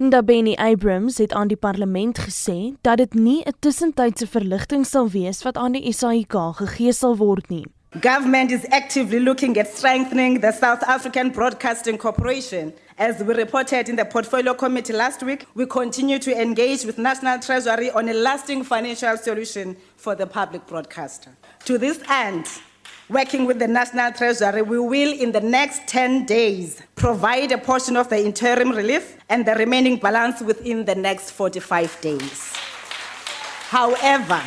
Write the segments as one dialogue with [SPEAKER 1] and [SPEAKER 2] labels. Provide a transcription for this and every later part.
[SPEAKER 1] Ndabeni Abrams het aan die parlement gesê dat dit nie 'n tussentydse verligting sal wees wat aan die SAIK gegee sal word nie.
[SPEAKER 2] Government is actively looking at strengthening the South African Broadcasting Corporation. As we reported in the Portfolio Committee last week, we continue to engage with National Treasury on a lasting financial solution for the public broadcaster. To this end, working with the National Treasury, we will, in the next 10 days, provide a portion of the interim relief and the remaining balance within the next 45 days. However,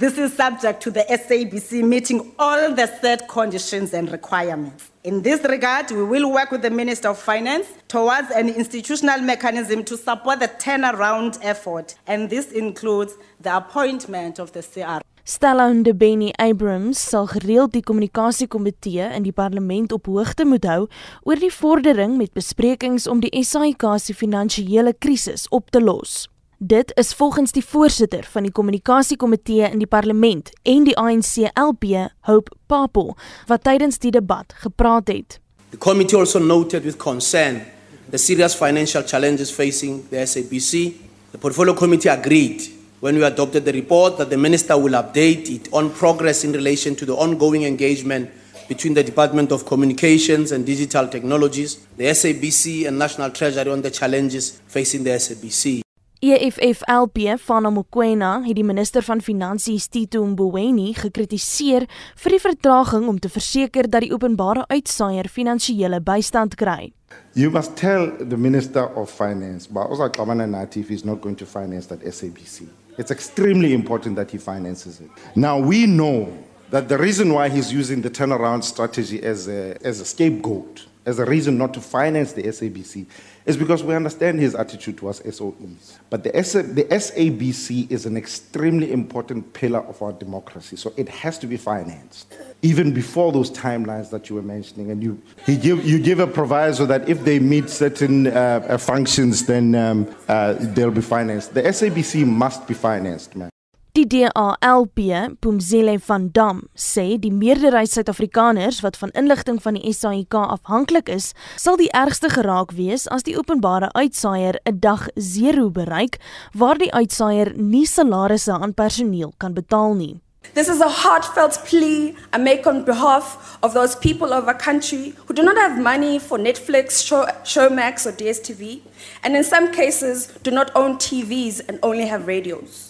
[SPEAKER 2] this is subject to the SABC meeting all the set conditions and requirements. In this regard, we will work with the Minister of Finance towards an institutional mechanism to support the turnaround effort, and this includes the appointment of the CR.
[SPEAKER 1] Stella Ndebeni Abrams sal gereeld die kommunikasiekomitee in die parlement op hoogte moet hou oor die vordering met besprekings om die SAIK se finansiële krisis op te los. Dit is volgens die voorsitter van die kommunikasiekomitee in die parlement en die ANC LP, Hope Papo, wat tydens die debat gepraat het.
[SPEAKER 3] The committee also noted with concern the serious financial challenges facing the SABC. The portfolio committee agreed when we adopted the report that the minister will update it on progress in relation to the ongoing engagement between the Department of Communications and Digital Technologies, the SABC and National Treasury on the challenges facing the SABC.
[SPEAKER 1] EFFLP van Mokoena het die minister van Finansies Tito Mboweni gekritiseer vir die vertraging om te verseker dat die openbare uitsaaier finansiële bystand kry.
[SPEAKER 4] You must tell the Minister of Finance, but also Kamana Natif is not going to finance that SABC. It's extremely important that he finances it. Now, we know that the reason why he's using the turnaround strategy as a, as a scapegoat, as a reason not to finance the SABC, is because we understand his attitude towards SOEs. But the, the SABC is an extremely important pillar of our democracy, so it has to be financed. Even before those timelines that you were mentioning, and you, give, you give a proviso that if they meet certain uh, uh, functions, then um, uh, they'll be financed. The SABC must be financed, man.
[SPEAKER 1] Die DALP, Pumzile van Dam, sê die meerderheid Suid-Afrikaners wat van inligting van die SAIK afhanklik is, sal die ergste geraak wees as die openbare uitsaaier 'n dag 0 bereik waar die uitsaaier nie salarisse aan personeel kan betaal nie.
[SPEAKER 5] This is a heartfelt plea I make on behalf of those people of our country who do not have money for Netflix, Show, Showmax, or DSTV, and in some cases do not own TVs and only have radios.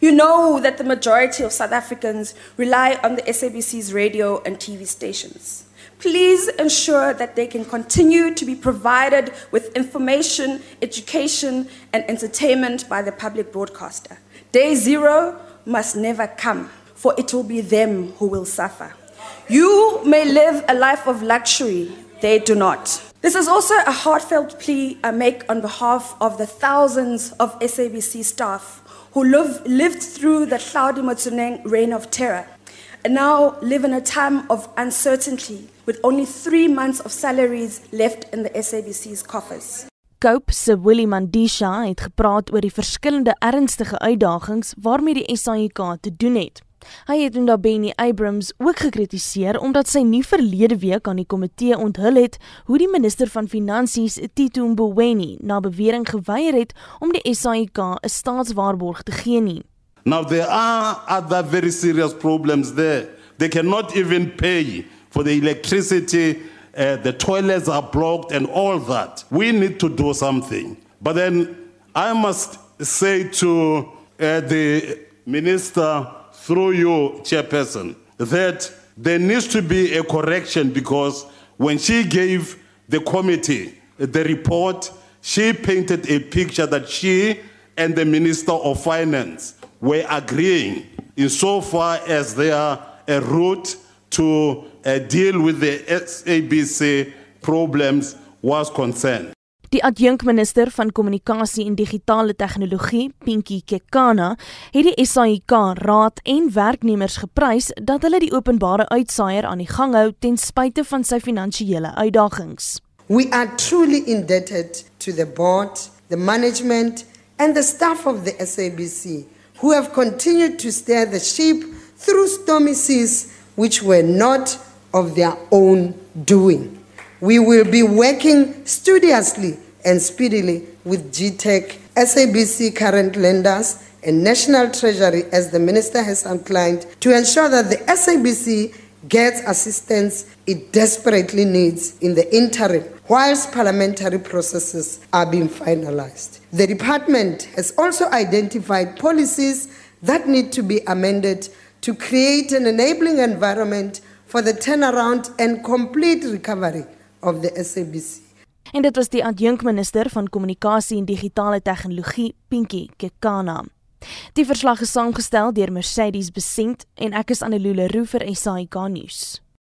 [SPEAKER 5] You know that the majority of South Africans rely on the SABC's radio and TV stations. Please ensure that they can continue to be provided with information, education, and entertainment by the public broadcaster. Day zero must never come, for it will be them who will suffer. You may live a life of luxury, they do not. This is also a heartfelt plea I make on behalf of the thousands of SABC staff who live, lived through the cloudy Motsuneng reign of terror and now live in a time of uncertainty with only three months of salaries left in the SABC's coffers.
[SPEAKER 1] Cope se Willie Mandisha het gepraat oor die verskillende ernstige uitdagings waarmee die SAIK te doen het. Hy het Ndabeni Abrams ook gekritiseer omdat sy nie verlede week aan die komitee onthul het hoe die minister van Finansies Tito Mboweni na bewering geweier het om die SAIK 'n staatswaarborg te gee nie.
[SPEAKER 6] Now, there are other very serious problems there. They cannot even pay for the electricity, uh, the toilets are blocked, and all that. We need to do something. But then I must say to uh, the minister, through you, chairperson, that there needs to be a correction because when she gave the committee the report, she painted a picture that she and the minister of finance were agreeing insofar as they are a route to uh, deal with the SABC problems was concerned.
[SPEAKER 1] Die adjunkminister van kommunikasie en digitale tegnologie, Pinky Kekana, het die SAIK raad en werknemers geprys dat hulle die openbare uitsaaier aan die gang hou ten spyte van sy finansiële uitdagings.
[SPEAKER 7] We are truly indebted to the board, the management, and the staff of the SABC who have continued to steer the ship through stormy seas which were not of their own doing. We will be working studiously and speedily with GTEC, SABC current lenders, and National Treasury, as the Minister has outlined, to ensure that the SABC gets assistance it desperately needs in the interim whilst parliamentary processes are being finalized. The department has also identified policies that need to be amended to create an enabling environment for the turnaround and complete recovery of the SABC.
[SPEAKER 1] En dit was die adjunkminister van kommunikasie en digitale tegnologie, Pinky Kekana. Die verslag is saamgestel deur Mercedes Besent en ek is Annelie Leroux vir SAK nuus.